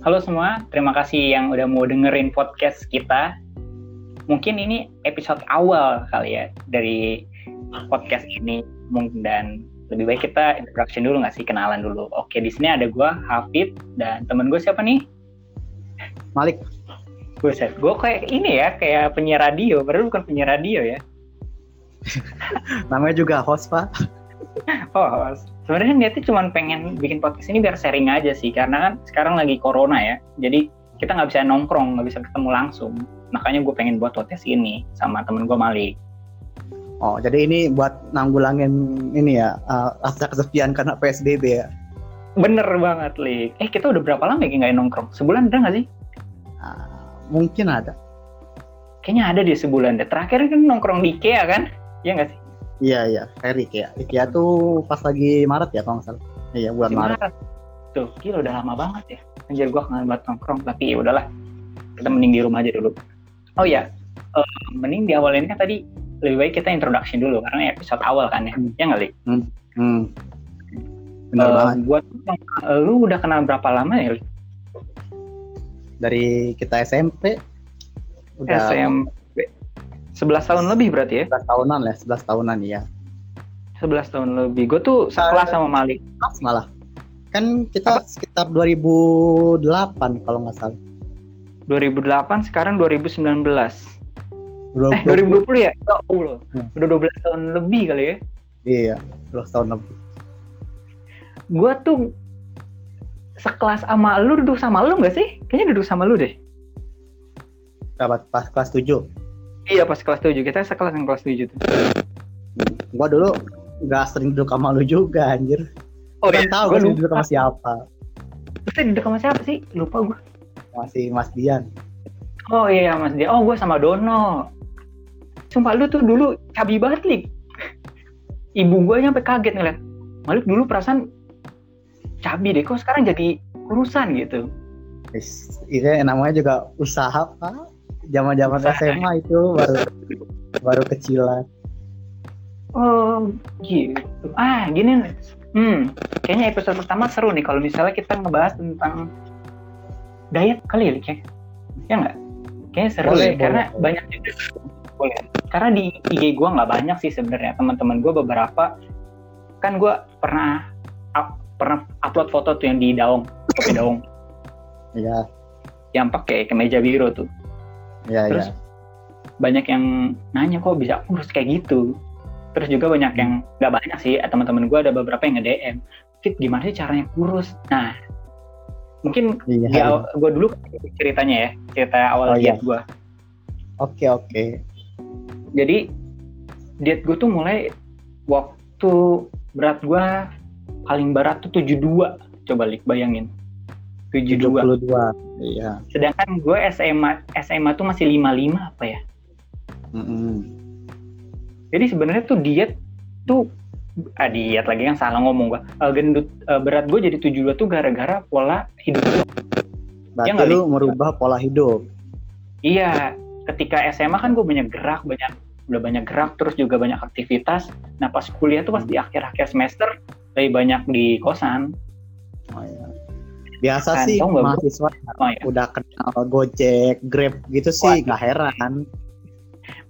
Halo semua, terima kasih yang udah mau dengerin podcast kita. Mungkin ini episode awal kali ya dari podcast ini dan lebih baik kita introduction dulu nggak sih kenalan dulu. Oke, di sini ada gue Hafid dan temen gue siapa nih? Malik. Buset, gue kayak ini ya, kayak penyiar radio, padahal bukan penyiar radio ya. Namanya juga host, Pak. Oh, sebenarnya niatnya cuma pengen bikin podcast ini biar sharing aja sih karena kan sekarang lagi corona ya. Jadi kita nggak bisa nongkrong nggak bisa ketemu langsung. Makanya gue pengen buat podcast ini sama temen gue Malik oh jadi ini buat nanggulangin ini ya uh, rasa kesepian karena PSBB ya? Bener banget Lik eh kita udah berapa lama ya nggak nongkrong? Sebulan ada nggak sih? Uh, mungkin ada. Kayaknya ada di sebulan deh. Terakhir kan nongkrong di IKEA kan? Iya nggak sih Iya iya, Ferry ya. IKEA tuh pas lagi Maret ya kalau nggak salah. Iya bulan Maret. Maret. Tuh, gila udah lama banget ya. Anjir gua kangen banget nongkrong, tapi ya udahlah. Kita mending di rumah aja dulu. Oh iya, uh, mending di awal ini kan tadi lebih baik kita introduction dulu karena episode awal kan ya. Hmm. Ya nggak, Hmm. hmm. Benar uh, banget. Buat uh, lu udah kenal berapa lama ya, Li? Dari kita SMP. Udah SMP 11 tahun lebih berarti ya? 11 tahunan lah, 11 tahunan ya. 11 tahun lebih. Gue tuh sekelas sama Malik. Pas malah. Kan kita Apa? sekitar 2008 kalau nggak salah. 2008 sekarang 2019. 20, eh 2020 ya? Oh, Allah. Hmm. Udah 12 tahun lebih kali ya? Iya, 12 tahun lebih. Gue tuh sekelas sama lu duduk sama lu gak sih? Kayaknya duduk sama lu deh. Dapat pas kelas 7. Iya pas kelas 7 kita sekelas yang kelas 7 tuh. Gua dulu nggak sering duduk sama lu juga anjir. Oh iya. tahu gua duduk sama siapa. Terus duduk sama siapa sih? Lupa gua. Masih Mas Dian. Oh iya Mas Dian. Oh gua sama Dono. Sumpah lu tuh dulu cabi banget lik. Ibu gua nyampe kaget ngeliat. Malik dulu perasaan cabi deh kok sekarang jadi kurusan gitu. Ini namanya juga usaha pak zaman-zaman SMA itu baru baru kecilan. Oh, gitu. Ah, gini nih. Hmm, kayaknya episode pertama seru nih kalau misalnya kita ngebahas tentang diet kali ya, ya? Ya nggak? Kayaknya seru boleh, ya, boleh, karena boleh. banyak juga. Boleh. Karena di IG gue nggak banyak sih sebenarnya teman-teman gue beberapa kan gue pernah up, pernah upload foto tuh yang di daung, kopi daung. Iya. Yang pakai kemeja biru tuh. Ya, terus ya. banyak yang nanya kok bisa kurus kayak gitu? Terus juga banyak yang nggak banyak sih teman-teman gue ada beberapa yang nge-DM Fit gimana sih caranya kurus? Nah mungkin iya, ya, gue dulu ceritanya ya cerita awal oh, diet iya. gue oke oke. Jadi diet gue tuh mulai waktu berat gue paling berat tuh 72 coba lik bayangin 72. 72. Iya. Sedangkan gue SMA SMA tuh masih 55 apa ya? Mm -hmm. Jadi sebenarnya tuh diet tuh ah, diet lagi yang salah ngomong gue. Uh, gendut uh, berat gue jadi 72 tuh gara-gara pola hidup gue. Berarti ya lu merubah pola hidup. Iya, ketika SMA kan gue banyak gerak, banyak udah banyak gerak terus juga banyak aktivitas. Nah, pas kuliah tuh pas di akhir-akhir semester lebih banyak di kosan. Oh iya biasa kan, sih mahasiswa oh, ya. udah kenal Gojek, Grab gitu sih nggak heran.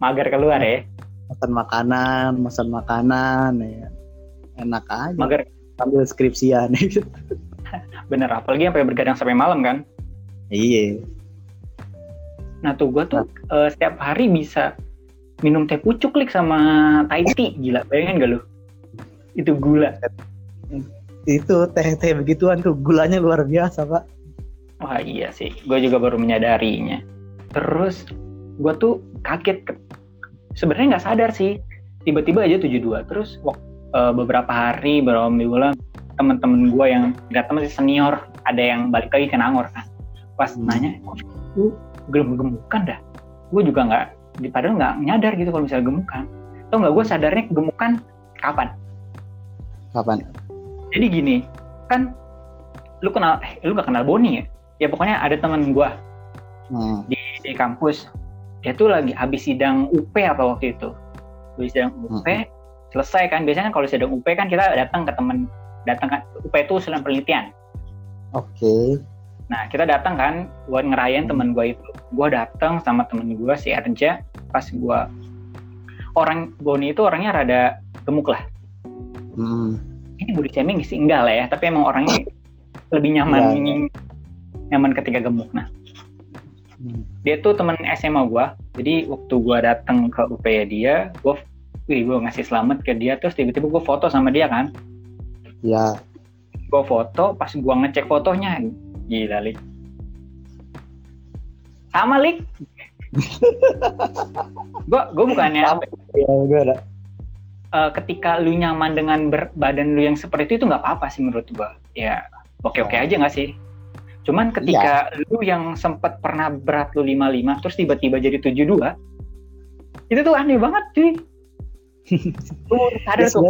Mager keluar ya. Pesan makanan, pesan makanan ya. Enak aja. Mager sambil skripsian gitu. Bener, apalagi sampai bergadang sampai malam kan? Iya. Nah tuh gue tuh nah. uh, setiap hari bisa minum teh pucuk lik sama Thai tea, gila. Bayangin gak lu? Itu gula itu teh teh begituan tuh gulanya luar biasa pak. Wah iya sih. Gue juga baru menyadarinya. Terus gue tuh kaget. Ke... sebenarnya nggak sadar sih. Tiba-tiba aja 72 terus uh, beberapa hari beberapa minggu teman-teman gue yang nggak teman sih senior ada yang balik lagi ke Nangor kan. Pas hmm. nanya lu gemuk-gemukan dah? Gue juga nggak padahal nggak nyadar gitu kalau misalnya gemukan. Tau nggak gue sadarnya gemukan kapan? Kapan jadi gini kan lu kenal eh, lu gak kenal Boni ya ya pokoknya ada teman gue hmm. di, di kampus dia tuh lagi habis sidang UP apa waktu itu habis sidang UP hmm. selesai kan biasanya kan kalau sidang UP kan kita datang ke teman datang ke UP itu sedang penelitian oke okay. nah kita datang kan buat ngerayain hmm. temen gue itu gue datang sama temen gue si Erja pas gue orang Boni itu orangnya rada gemuk lah hmm. Ini body shaming sih enggak lah ya. Tapi emang orangnya lebih nyaman ya. nyaman ketika gemuk. Nah hmm. dia tuh temen SMA gue jadi waktu gue datang ke UP dia gue wih gue ngasih selamat ke dia. Terus tiba-tiba gue foto sama dia kan? Ya gue foto pas gue ngecek fotonya gila lik. Sama lik. Gue gue bukannya ya, gue ada. Uh, ketika lu nyaman dengan badan lu yang seperti itu nggak apa-apa sih menurut gue ya oke oke aja nggak sih? Cuman ketika ya. lu yang sempat pernah berat lu 55 terus tiba-tiba jadi 72 itu tuh aneh banget cuy. Lu sadar ya, tuh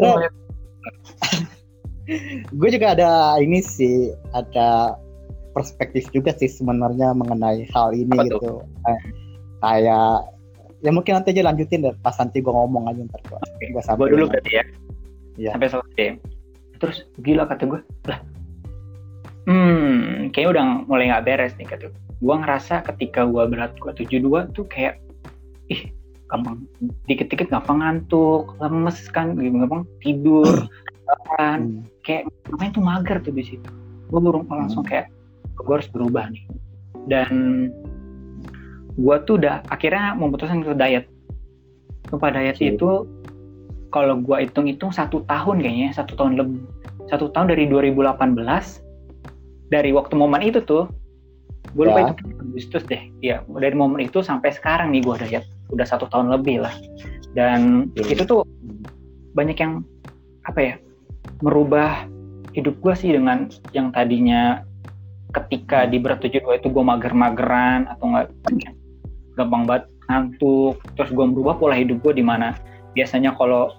gue juga ada ini sih ada perspektif juga sih sebenarnya mengenai hal ini Apa gitu. Eh, kayak ya mungkin nanti aja lanjutin deh pas nanti gue ngomong aja ntar gue okay. gue sampai dulu berarti ya. Ya sampai selesai. Terus gila kata gue lah. Hmm kayaknya udah mulai nggak beres nih kata gue gue ngerasa ketika gue berat gue 72 tuh kayak ih gampang. Dikit-dikit gampang ngantuk lemes kan gampang tidur kan hmm. kayak namanya tuh mager tuh di situ. Gue baru langsung hmm. kayak gue harus berubah nih. Dan gue tuh udah akhirnya memutuskan ke diet Sumpah diet hmm. itu kalau gue hitung-hitung satu tahun kayaknya satu tahun lebih satu tahun dari 2018 dari waktu momen itu tuh gue lupa ya. itu Agustus deh ya dari momen itu sampai sekarang nih gue diet udah satu tahun lebih lah dan hmm. itu tuh banyak yang apa ya merubah hidup gue sih dengan yang tadinya ketika di berat 72 itu gue mager-mageran atau enggak gampang banget ngantuk terus gue merubah pola hidup gue di mana biasanya kalau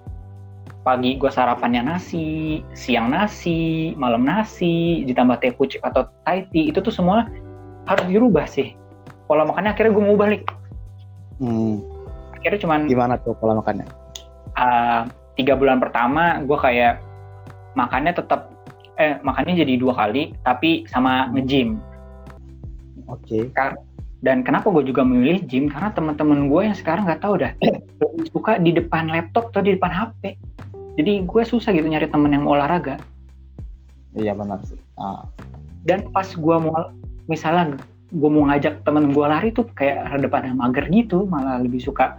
pagi gue sarapannya nasi siang nasi malam nasi ditambah teh pucuk atau Thai tea itu tuh semua harus dirubah sih pola makannya akhirnya gue mau balik hmm. akhirnya cuman gimana tuh pola makannya uh, tiga bulan pertama gue kayak makannya tetap eh makannya jadi dua kali tapi sama hmm. nge-gym. Oke. Okay. Dan kenapa gue juga memilih gym karena teman-teman gue yang sekarang nggak tahu dah suka di depan laptop atau di depan HP. Jadi gue susah gitu nyari temen yang mau olahraga. Iya benar sih. Ah. Dan pas gue mau misalnya gue mau ngajak temen gue lari tuh kayak rada pada mager gitu, malah lebih suka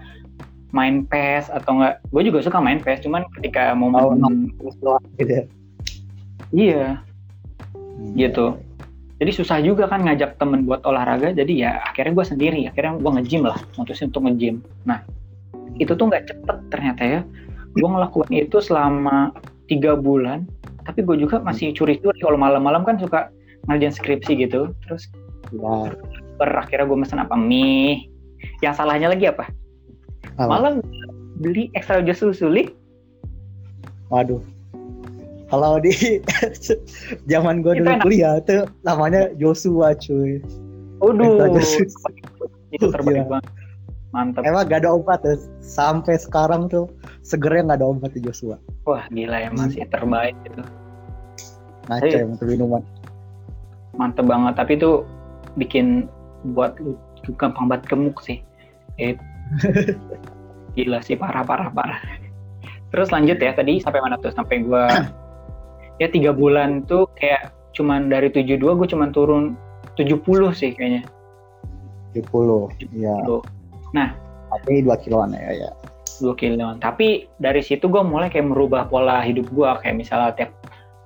main PES atau enggak gue juga suka main PES cuman ketika mau oh, main gitu ya iya hmm. gitu jadi susah juga kan ngajak temen buat olahraga jadi ya akhirnya gue sendiri akhirnya gue nge-gym lah mutusin untuk nge-gym nah itu tuh nggak cepet ternyata ya gue ngelakuin itu selama tiga bulan tapi gue juga masih curi-curi kalau malam-malam kan suka ngerjain skripsi gitu terus ya. berakhirnya gue mesen apa mie yang salahnya lagi apa apa? Malah beli extra jus susu. Waduh. Kalau di zaman gue dulu kuliah tuh namanya Joshua cuy. Waduh. Itu terbaik iya. banget. Mantap. Emang gak ada obat tuh. Sampai sekarang tuh segernya gak ada obat di Joshua. Wah gila ya masih terbaik itu. Ngaca untuk minuman. Mantep banget. Tapi itu bikin buat gampang banget gemuk sih. Itu Gila sih parah parah parah. Terus lanjut ya tadi sampai mana tuh? Sampai gue ya tiga bulan tuh kayak cuman dari 72 gue cuman turun 70 sih kayaknya. 70, iya. Nah, tapi dua kiloan ya ya. Dua kiloan. Tapi dari situ gue mulai kayak merubah pola hidup gue kayak misalnya tiap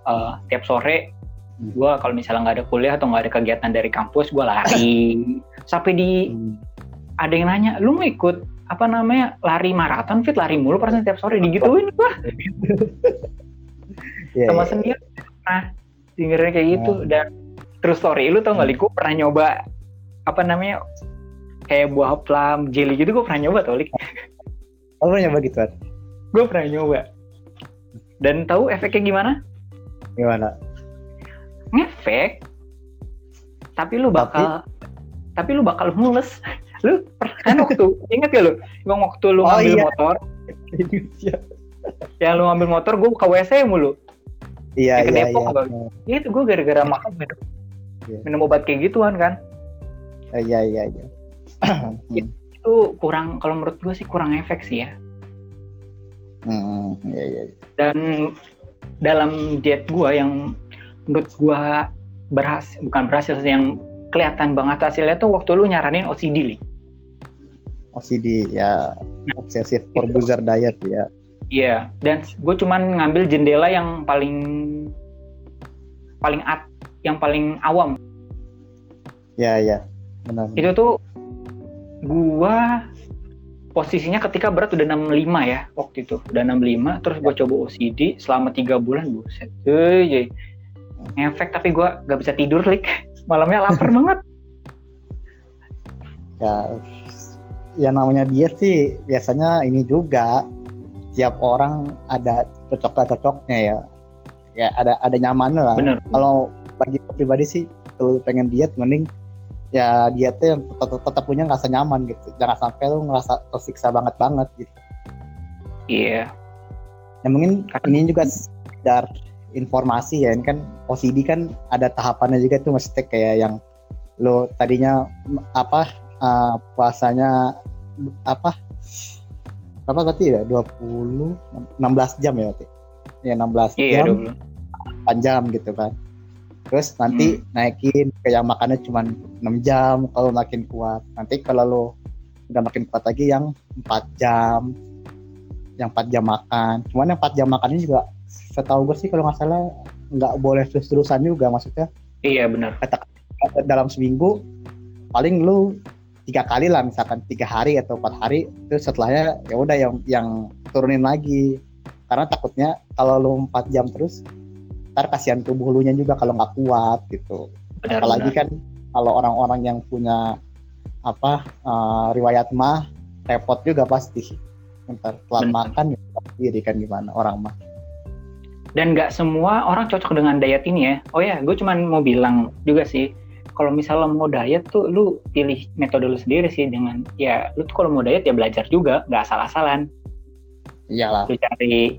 uh, tiap sore hmm. gue kalau misalnya nggak ada kuliah atau nggak ada kegiatan dari kampus gue lari sampai di hmm ada yang nanya lu mau ikut apa namanya lari maraton fit lari mulu persen setiap sore digituin gua yeah, sama yeah. sendiri nah dengernya kayak gitu. Yeah. dan terus story lu tau gak liku pernah nyoba apa namanya kayak buah plum jelly gitu gue pernah nyoba tau lik oh. Pernah nyoba gitu gue pernah nyoba. Dan tahu efeknya gimana? Gimana? Ngefek tapi lu bakal tapi, tapi lu bakal mules. Lu kan waktu inget gak lu? Bang waktu lu oh, ngambil iya. motor ya lu ngambil motor gue ke WC mulu iya ke iya, Depok iya, iya. itu gue gara-gara makan gitu. Iya. minum obat kayak gituan kan. Eh, iya iya iya. Itu kurang kalau menurut gue sih kurang efek sih ya. Hmm, iya iya dan dalam diet gue yang menurut gue berhasil bukan berhasil sih yang kelihatan banget hasilnya tuh waktu lu nyaranin OCD li. OCD ya. Obsessive forbuzer diet ya iya dan gue cuman ngambil jendela yang paling paling at yang paling awam. Ya ya. Benar itu tuh gua posisinya ketika berat udah 65 ya waktu itu. Udah 65 terus gua coba OCD selama tiga bulan buset. Euy efek tapi gua gak bisa tidur lik. Malamnya lapar banget. Ya ya namanya diet sih biasanya ini juga tiap orang ada cocok-cocoknya ya. Ya ada ada nyamannya lah. Bener kalau bagi pribadi sih kalau pengen diet mending ya dietnya yang tetap, tetap punya rasa nyaman gitu. Jangan sampai lu ngerasa tersiksa banget banget gitu. Iya. Ya mungkin ini juga sekedar informasi ya. Ini kan OCD kan ada tahapannya juga tuh maksudnya kayak yang lo tadinya apa uh, puasanya apa apa berarti ya? 20 16 jam ya berarti? Ya 16 iya jam dulu 8 jam gitu kan. Terus nanti naikin ke yang makannya cuma 6 jam kalau makin kuat. Nanti kalau lo udah makin kuat lagi yang 4 jam yang 4 jam makan. Cuman yang 4 jam makan ini juga setahu gue sih kalau nggak salah nggak boleh terus-terusan juga maksudnya iya bener dalam seminggu paling lu tiga kali lah misalkan tiga hari atau empat hari terus setelahnya ya udah yang yang turunin lagi. Karena takutnya kalau lu empat jam terus ntar kasihan tubuh lu nya juga kalau nggak kuat gitu. Bener, apalagi bener. kan kalau orang-orang yang punya apa eh, riwayat mah repot juga pasti. Ntar telat Bener. makan ya sendiri kan gimana orang mah. Dan nggak semua orang cocok dengan diet ini ya. Oh ya gue cuman mau bilang juga sih kalau misalnya mau diet tuh lu pilih metode lu sendiri sih dengan ya lu tuh kalau mau diet ya belajar juga nggak asal-asalan. Iyalah. Lu cari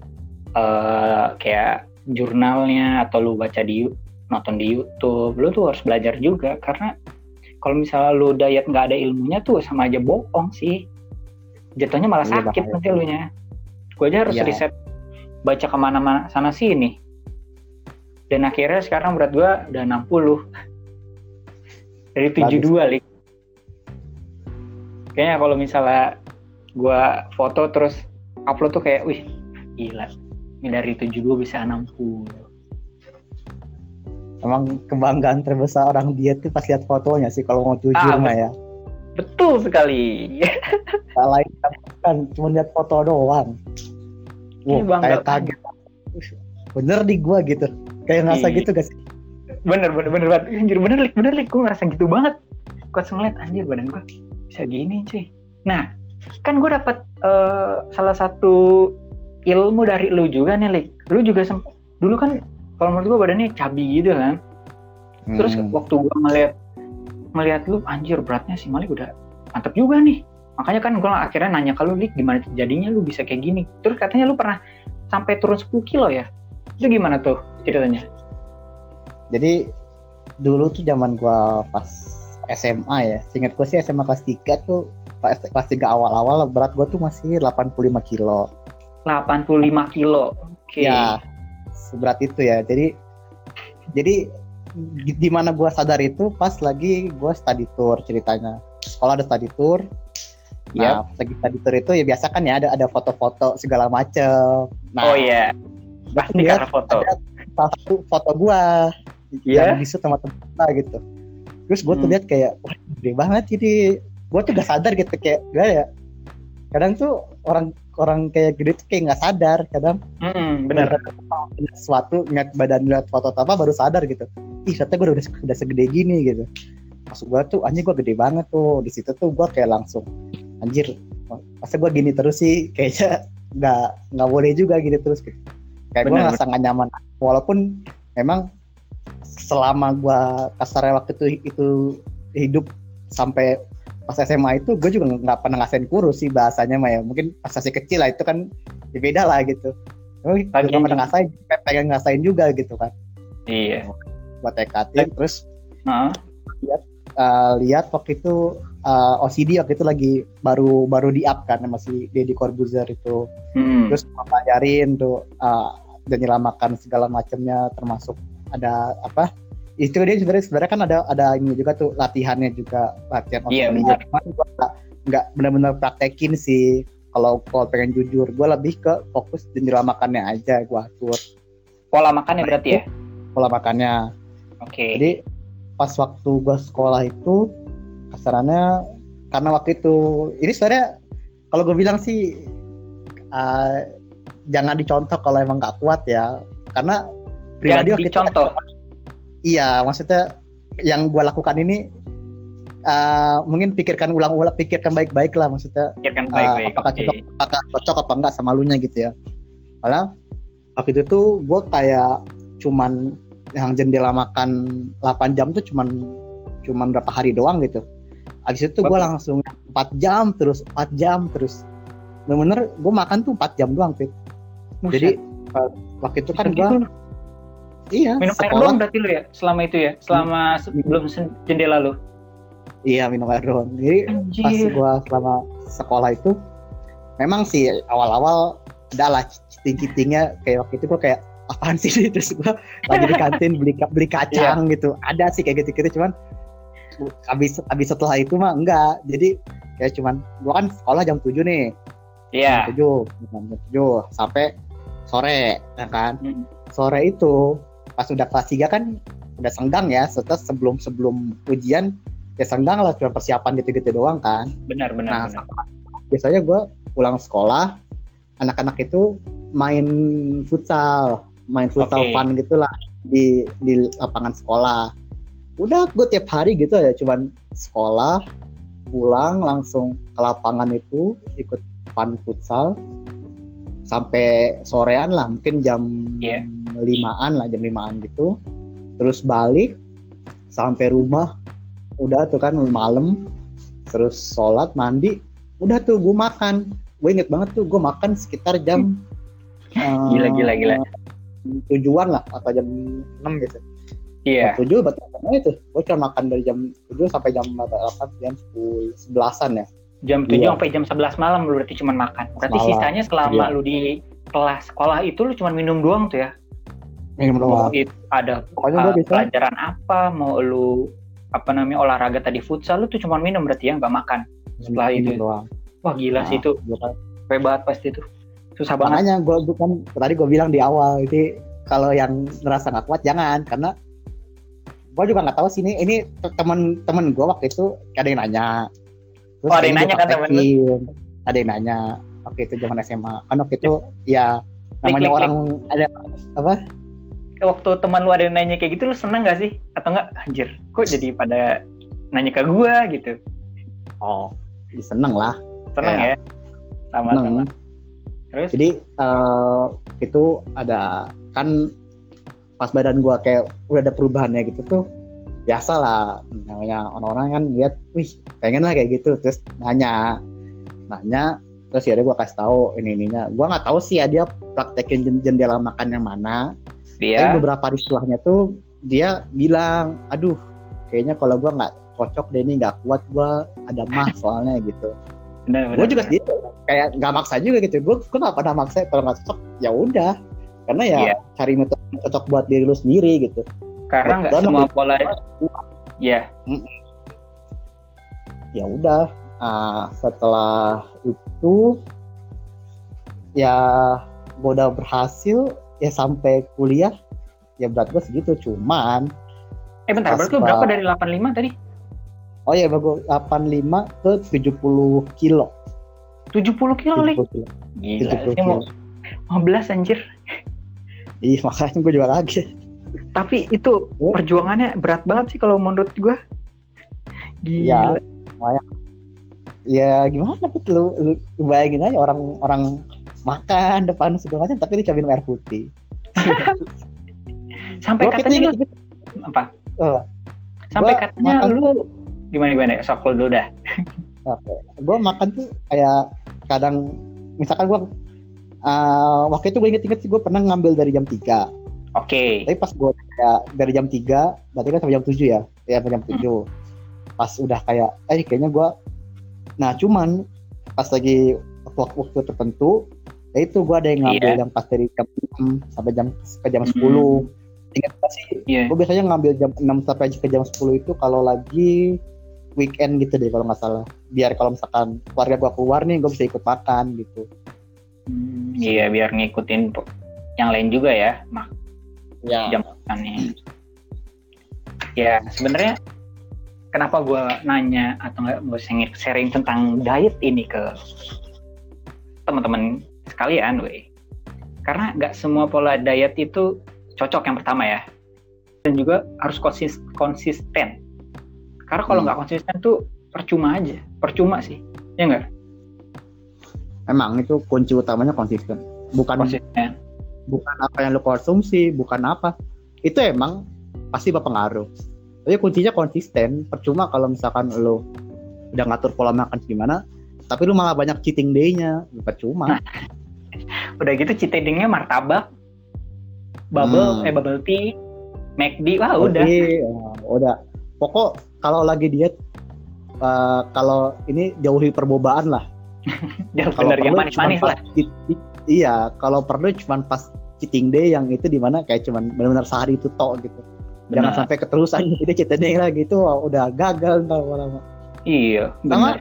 eh, kayak jurnalnya atau lu baca di nonton di YouTube lu tuh harus belajar juga karena kalau misalnya lu diet nggak ada ilmunya tuh sama aja bohong sih. Jatuhnya malah Iya, sakit nanti lu nya. Gue aja harus Iya. riset baca ke mana-mana sana sini. Dan akhirnya sekarang berat gue udah 60 dari 72 lik. Kayaknya kalau misalnya gue foto terus upload tuh kayak wih gila. Ini dari 72 bisa 60 emang kebanggaan terbesar orang diet tuh pas lihat fotonya sih kalau mau jujur Ah, mah ya. betul sekali. Lain kan, kan cuma lihat foto doang. Wah, bangga kayak kaget. Bener di gua gitu. Kayak ngerasa Iya. gitu gak sih bener bener bener banget. Anjir bener lik bener lik. Gue ngerasa gitu banget. Gue ngeliat anjir badan gue bisa gini cuy. Nah kan gue dapat eh, salah satu ilmu dari lu juga nih lik. Lu juga sempat dulu kan kalau menurut gue badannya cabi gitu kan. Terus Hmm. waktu gue ngeliat ngeliat lu anjir beratnya si Malik udah mantep juga nih. Makanya kan gue akhirnya nanya ke lu lik gimana jadinya lu bisa kayak gini? Terus katanya lu pernah sampai turun 10 kilo ya? Itu gimana tuh ceritanya jadi dulu tuh zaman gua pas SMA ya singkat gua sih SMA kelas 3 tuh pas kelas 3 awal-awal berat gua tuh masih 85 kilo. 85 kilo oke. Ya seberat itu ya. Jadi jadi di, mana gua sadar itu pas lagi gua study tour ceritanya. Sekolah ada study tour. Nah pas lagi study tour itu ya biasa kan ya ada ada foto-foto segala macem. Nah oh iya pasti lihat karena foto. ada salah satu foto gua Iya? yang di shoot sama temen gua gitu. Terus gua tuh Hmm. lihat kayak wah gede banget jadi gua tuh gak sadar gitu kayak gimana ya kadang tuh orang orang kayak gede tuh kayak nggak sadar kadang Hmm, lihat sesuatu ngeliat badan lihat foto apa baru sadar gitu. Ih ternyata gue udah udah segede gini gitu. Maksud gue tuh anjir gue gede banget tuh. Di situ tuh gue kayak langsung anjir masa gue gini terus sih? Kayaknya nggak nggak boleh juga gini terus gitu. Kayak gue Benar, ngerasa nggak nyaman. Walaupun memang selama gue kasarnya waktu itu itu hidup sampai pas SMA itu gue juga nggak pernah ngasain kurus sih bahasanya mah ya. Mungkin pas masih kecil lah itu kan ya beda lah gitu. Tapi juga pernah ngasain pengen ngasain juga gitu kan. Iya. Buat tekatin terus Heeh. uh, lihat waktu itu uh, OCD waktu itu lagi baru baru di up kan masih Deddy Corbuzier itu. Hmm. terus ngajarin tuh uh, dan nyelamakan segala macamnya termasuk ada apa itu dia sebenarnya sebenarnya kan ada ada ini juga tuh latihannya juga latihan Iya, benar. Cuman gua nggak- benar-benar praktekin sih kalau kalau pengen jujur gue lebih ke fokus dan nyelamakannya aja gue atur Pola makannya berarti ya? pola makannya Oke. Jadi pas waktu gue sekolah itu kasarannya karena waktu itu ini sebenarnya kalau gue bilang sih uh, jangan dicontoh kalau emang nggak kuat ya karena pribadi Yang waktu itu dicontoh. iya maksudnya yang gue lakukan ini uh, mungkin pikirkan ulang-ulang pikirkan baik-baik lah maksudnya Pikirkan uh, baik-baik. apakah Oke. cocok apakah cocok apa enggak sama lunya gitu ya karena waktu itu tuh gue kayak cuman yang jendela makan 8 jam tuh cuman cuman berapa hari doang gitu habis itu gue langsung 4 jam terus 4 jam terus bener-bener gue makan tuh 4 jam doang Fit. jadi uh, waktu itu kan gue gitu. Iya minum air sekolah. doang berarti lu ya selama itu ya selama sebelum sen- jendela lu? Iya minum air doang jadi pas anjir. gua selama sekolah itu memang sih awal-awal udah lah citing-citingnya kayak waktu itu gua kayak apaan sih ini?" terus gua lagi di kantin beli beli kacang gitu. Ada sih kayak gitu-gitu cuman habis habis setelah itu mah enggak. Jadi kayak cuman gua kan sekolah jam 7 nih. Iya. Jam 7 jam 7 sampai sore ya kan? Hmm. sore itu pas udah kelas 3 kan udah senggang ya setelah sebelum sebelum ujian ya senggang lah cuma persiapan gitu-gitu doang kan benar benar Nah, benar biasanya gue pulang sekolah anak-anak itu main futsal main futsal Oke. fun gitulah di di lapangan sekolah udah gue tiap hari gitu ya cuman sekolah pulang langsung ke lapangan itu ikut fun futsal sampai sorean lah mungkin jam Iya. Limaan lah jam limaan gitu terus balik sampai rumah udah tuh kan malam terus sholat mandi udah tuh gue makan gue inget banget tuh gue makan sekitar jam eh, Hmm. Gila, gila, gila. tujuan lah atau jam 6 gitu iya tujuh berarti apa itu gue cuma makan dari jam 7 sampai jam berapa jam 10 11an ya jam 7 Iya. sampai jam 11 malam lu berarti cuma makan berarti Malam. sisanya selama Iya. lu di kelas sekolah itu lu cuma minum doang tuh ya minum mau doang. Itu ada pokoknya uh, gue bisa pelajaran apa mau lu apa namanya olahraga tadi futsal lu tuh cuma minum berarti ya nggak makan. Setelah minum itu. doang. Wah gila sih Nah, itu. kan- capek banget pasti itu. Susah banget. Makanya gue bukan tadi gue bilang di awal itu kalau yang ngerasa nggak kuat jangan. Karena gue juga nggak tahu sih ini ini teman-teman gue waktu itu ada yang nanya. Terus Oh, ada yang nanya kan temen lu? ada yang nanya waktu itu zaman SMA kan waktu itu ya namanya klik, orang ada apa waktu teman lu ada yang nanya kayak gitu lu seneng gak sih? Atau enggak anjir kok jadi pada nanya ke gua gitu? Oh seneng lah. Seneng ya? Sama seneng. sama. Terus? Jadi eh, itu ada kan pas badan gua kayak udah ada perubahannya gitu tuh biasa lah. Namanya orang-orang kan lihat wih pengen lah kayak gitu. Terus nanya nanya terus ya gua kasih tahu ini ininya gua nggak tahu sih ya dia praktekin jen- jendela makan yang mana tapi dia beberapa hari setelahnya tuh dia bilang aduh kayaknya kalau gua nggak cocok deh ini nggak kuat gua ada mah soalnya gitu. Gue juga gitu. Kayak nggak maksa juga gitu. Gue gue nggak pernah maksa kalau nggak cocok ya udah. Karena ya Iya. cari metode cocok buat diri lu sendiri gitu. Karena nggak semua pola ya ya udah. Ah, setelah itu ya gue udah berhasil ya sampai kuliah ya berat gue segitu cuman eh bentar Pas berarti lu berapa dari 85 tadi? Oh ya gue 85 ke 70 kilo. 70 kilo li? 70 kilo. Gila 70 sih mau kilo. 15 anjir. Ih makanya gue juga lagi. Tapi itu Oh. perjuangannya berat banget sih kalau menurut Ya. gila ya gimana Put? lu, lu, lu bayangin aja orang orang makan depan segala macam tapi minum air putih sampai Gua katanya lu gitu, apa Eh, sampai gua katanya makan- lu gimana gimana sok lu dulu dah gue makan tuh kayak kadang misalkan gue uh, waktu itu gue inget-inget sih gue pernah ngambil dari jam 3 Oke. Tapi pas gue kayak dari jam 3, berarti kan sampai jam 7 ya? Ya sampai jam 7. Hmm. Pas udah kayak, eh kayaknya gue, nah cuman pas lagi waktu-waktu tertentu, ya itu gue ada yang ngambil Iya. yang pas dari jam 6 sampai jam ke jam Hmm. 10. Ingat gak sih? Iya. Gue biasanya ngambil jam 6 sampai ke jam 10 itu kalau lagi weekend gitu deh kalau nggak salah. Biar kalau misalkan keluarga gue keluar nih, gue bisa ikut makan gitu. Hmm, Iya, biar ngikutin yang lain juga ya, mak Ya. jam makannya. Ya, sebenarnya kenapa gue nanya atau nggak gue sharing tentang diet ini ke teman-teman sekalian, weh. Karena nggak semua pola diet itu cocok yang pertama ya, dan juga harus konsis- konsisten. Karena kalau Hmm. nggak konsisten tuh percuma aja, percuma sih, ya nggak? Emang itu kunci utamanya konsisten. Bukan Konsisten. bukan apa yang lo konsumsi, bukan apa. Itu emang pasti berpengaruh. Tapi kuncinya konsisten. Percuma kalau misalkan lo udah ngatur pola makan gimana, tapi lu malah banyak cheating day-nya, percuma. Nah, Udah gitu citedingnya martabak, bubble, Hmm. eh bubble tea, McD, wah udah. Jadi, ya, udah. Pokok kalau lagi diet, eh, kalau ini jauhi perbobaan lah. Jauh Kalau bener yang perlu manis-manis cuman lah. cheat- iya, kalau perlu cuman pas cheating day yang itu di mana kayak cuman benar-benar sehari itu tok gitu. Jangan Benar. sampai keterusan jadi cheating day lagi itu wah, udah gagal ntar lama. Iya, benar.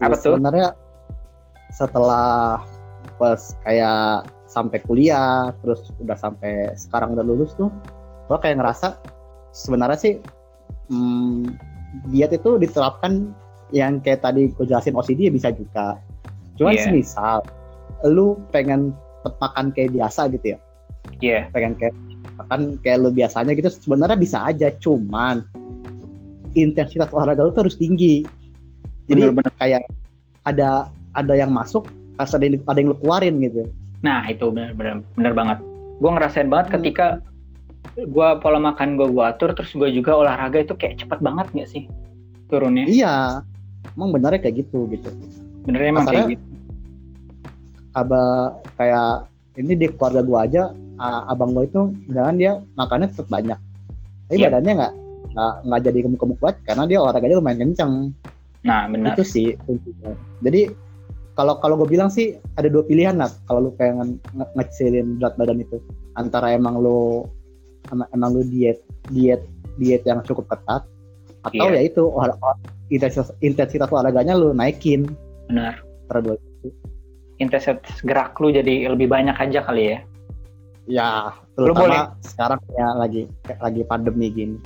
Apa tuh? Sebenarnya setelah pas kayak sampai kuliah, terus udah sampai sekarang udah lulus tuh, gua kayak ngerasa sebenarnya sih hmm, diet itu diterapkan yang kayak tadi gue jelasin OCD ya bisa juga. Cuman Iya. semisal lu pengen makan kayak biasa gitu ya, Iya, pengen kayak makan kayak lu biasanya gitu sebenarnya bisa aja, cuman intensitas olahraga lu tuh harus tinggi. Jadi benar-benar. kayak ada ada yang masuk harus ada yang, ada yang lu keluarin gitu Nah, itu benar-benar benar banget. Gue ngerasain banget Hmm. ketika gue pola makan gue gue atur, terus gue juga olahraga itu kayak cepet banget nggak sih turunnya? iya emang benernya kayak gitu gitu Bener emang kayak Masalahnya- gitu. aba kayak ini di keluarga gua aja abang gua itu jangan dia makannya tetap banyak tapi Iya. badannya nggak nggak jadi gemuk-gemuk banget karena dia olahraganya lumayan kenceng Nah, benar. itu sih jadi kalau kalau gue bilang sih ada dua pilihan lah kalau lu pengen nge- ngecilin berat badan itu antara emang lu em- emang lu diet diet diet yang cukup ketat atau Iya. ya itu olah- olah- intensitas intensitas olahraganya lu naikin Benar. antara dua Intensitas gerak lu jadi lebih banyak aja kali ya. ya Lu boleh. terutama sekarang ya lagi lagi pandemi gini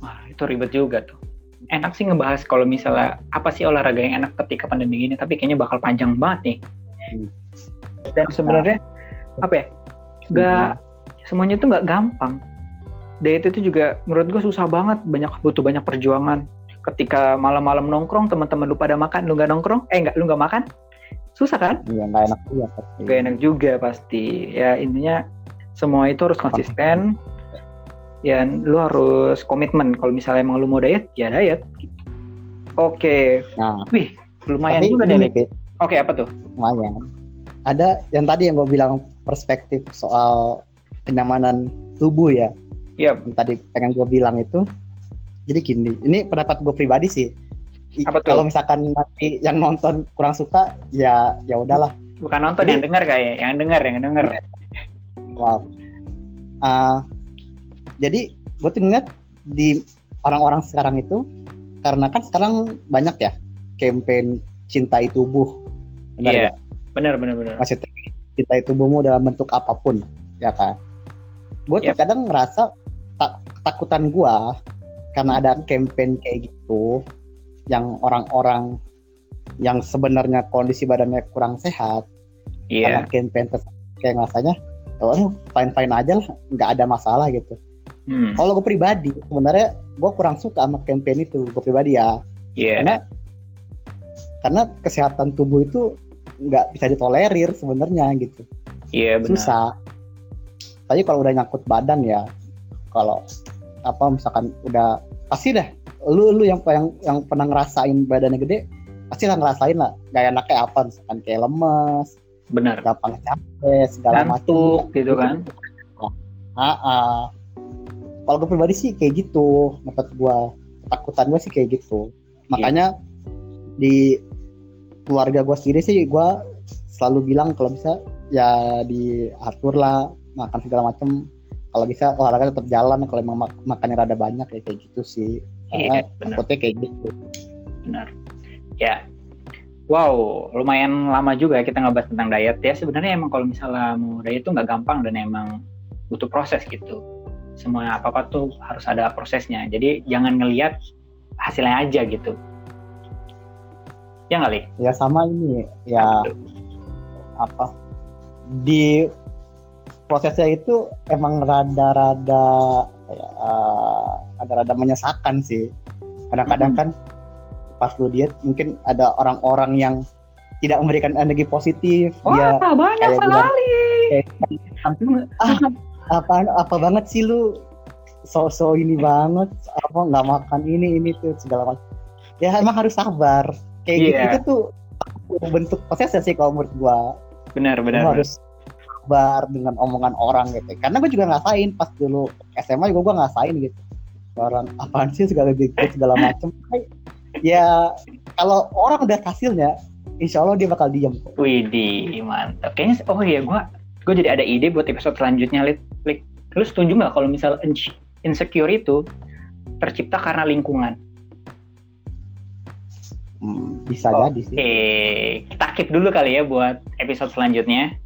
Wah, itu ribet juga tuh. Enak sih ngebahas kalau misalnya apa sih olahraga yang enak ketika pandemi gini, tapi kayaknya bakal panjang banget nih. Hmm. Dan sebenarnya apa ya? Gak semuanya tuh nggak gampang. Diet itu juga menurut gue susah banget, banyak butuh banyak perjuangan. Ketika malam-malam nongkrong, teman-teman lu pada makan, lu nggak nongkrong, eh nggak, lu nggak makan, susah kan? Iya nggak enak juga pasti. Gak enak juga pasti. Ya intinya semua itu harus konsisten. Ya lu harus komitmen. Kalau misalnya emang lu mau diet, ya diet. Oke, Nah, wih lumayan tapi juga deh. Oke apa tuh? lumayan. Ada yang tadi yang gue bilang perspektif soal kenyamanan tubuh ya. Iya. Yang tadi pengen gue bilang itu. Jadi gini, ini pendapat gue pribadi sih. Apa tuh? Kalau misalkan nanti yang nonton kurang suka, ya ya udahlah. Bukan nonton Jadi- yang dengar kayak, yang dengar yang dengar. Wow. Ah, jadi gue tuh ngeliat di orang-orang sekarang itu karena kan sekarang banyak ya campaign cintai tubuh. Benar Iya. nggak? Benar benar benar. Maksudnya cintai tubuhmu dalam bentuk apa pun, ya kan? Gue tuh Yep. kadang ngerasa tak, ketakutan gue karena ada campaign kayak gitu yang orang-orang yang sebenarnya kondisi badannya kurang sehat karena Iya. campaign kayak ngerasanya oh fine fine aja lah nggak ada masalah gitu Hmm. kalau gue pribadi sebenarnya gue kurang suka sama campaign itu gue pribadi ya Iya. karena karena kesehatan tubuh itu nggak bisa ditolerir sebenarnya gitu Iya benar. susah tapi kalau udah nyangkut badan ya kalau apa misalkan udah pasti dah lu lu yang yang yang pernah ngerasain badannya gede pasti lah ngerasain lah gak enaknya apa misalkan kayak lemes Benar. gampang capek segala macam gitu kan. ah, ah. Kalau gue pribadi sih kayak gitu. Menurut gue ketakutan gue sih kayak gitu. Makanya di keluarga gue sendiri sih gue selalu bilang kalau bisa ya diatur lah makan segala macem. Kalau bisa olahraga tetap jalan kalau emang mak makannya rada banyak ya kayak gitu sih. Karena Iya, benar. takutnya kayak gitu. Benar. Ya wow lumayan lama juga kita ngebahas tentang diet. Ya sebenarnya emang kalau misalnya mau diet itu nggak gampang dan emang butuh proses gitu semua apa apa tuh harus ada prosesnya jadi jangan ngelihat hasilnya aja gitu ya nggak Li? ya sama ini ya apa di prosesnya itu emang rada-rada ya, eh, rada-rada menyesakan sih kadang-kadang Mhm. kan pas lu diet mungkin ada orang-orang yang tidak memberikan energi positif Wah dia banyak kayak bilang, sekali. kayak, ah apa apa banget sih lu? So-so ini banget. Apa nggak makan ini ini tuh segala macam. Ya emang harus sabar. Kayak gitu Iya. itu tuh bentuk prosesnya sih kalau menurut gua. Benar Lu benar. harus sabar dengan omongan orang gitu. Karena gue juga ngerasain pas dulu SMA juga gue ngerasain gitu. Orang apaan sih segala gitu segala macem ya kalau orang udah hasilnya insya Allah dia bakal diem. Widih, mantap. Kayaknya, oh iya, gue gue jadi ada ide buat episode selanjutnya, Lit. Lik, lu setuju nggak kalau misal ins- insecure itu tercipta karena lingkungan? Hmm, bisa Oh, jadi sih Oke, kita keep dulu kali ya buat episode selanjutnya.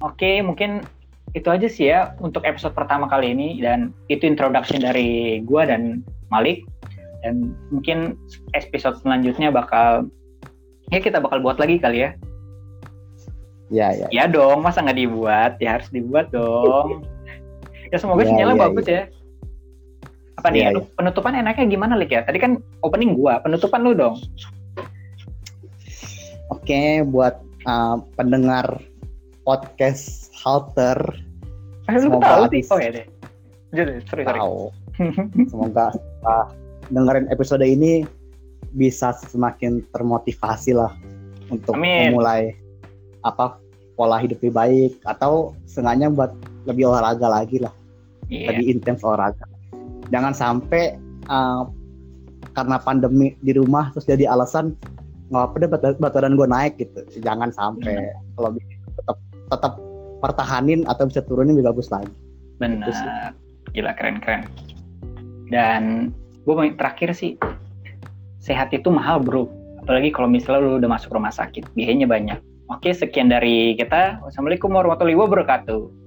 Oke, mungkin itu aja sih ya untuk episode pertama kali ini dan itu introduction dari gua dan Malik dan mungkin episode selanjutnya bakal ya kita bakal buat lagi kali ya. Ya ya Ya dong, masa nggak dibuat? Ya harus dibuat dong. ya semoga Ya, sinyalnya ya, bagus ya. Apa nih? Ya, Penutupan enaknya gimana Lik ya? Tadi kan opening gua, penutupan lu dong. oke buat uh, pendengar podcast halter Eh, lu Semoga tahu sih. Oh ya deh. Jadi, sorry, sorry. tahu semoga setelah dengerin episode ini bisa semakin termotivasi lah untuk Amin. memulai apa pola hidup lebih baik atau sengaja buat lebih olahraga lagi lah Iya. lebih intens olahraga jangan sampai uh, karena pandemi di rumah terus jadi alasan nggak apa deh berat badan gue naik gitu jangan sampai kalau bisa tetap tetap pertahanin atau bisa turunin lebih bagus lagi Benar. Itu sih. Gila keren-keren. Dan gue mau terakhir sih sehat itu mahal bro. Apalagi kalau misalnya lu udah masuk rumah sakit, biayanya banyak. Oke, sekian dari kita. Wassalamualaikum warahmatullahi wabarakatuh.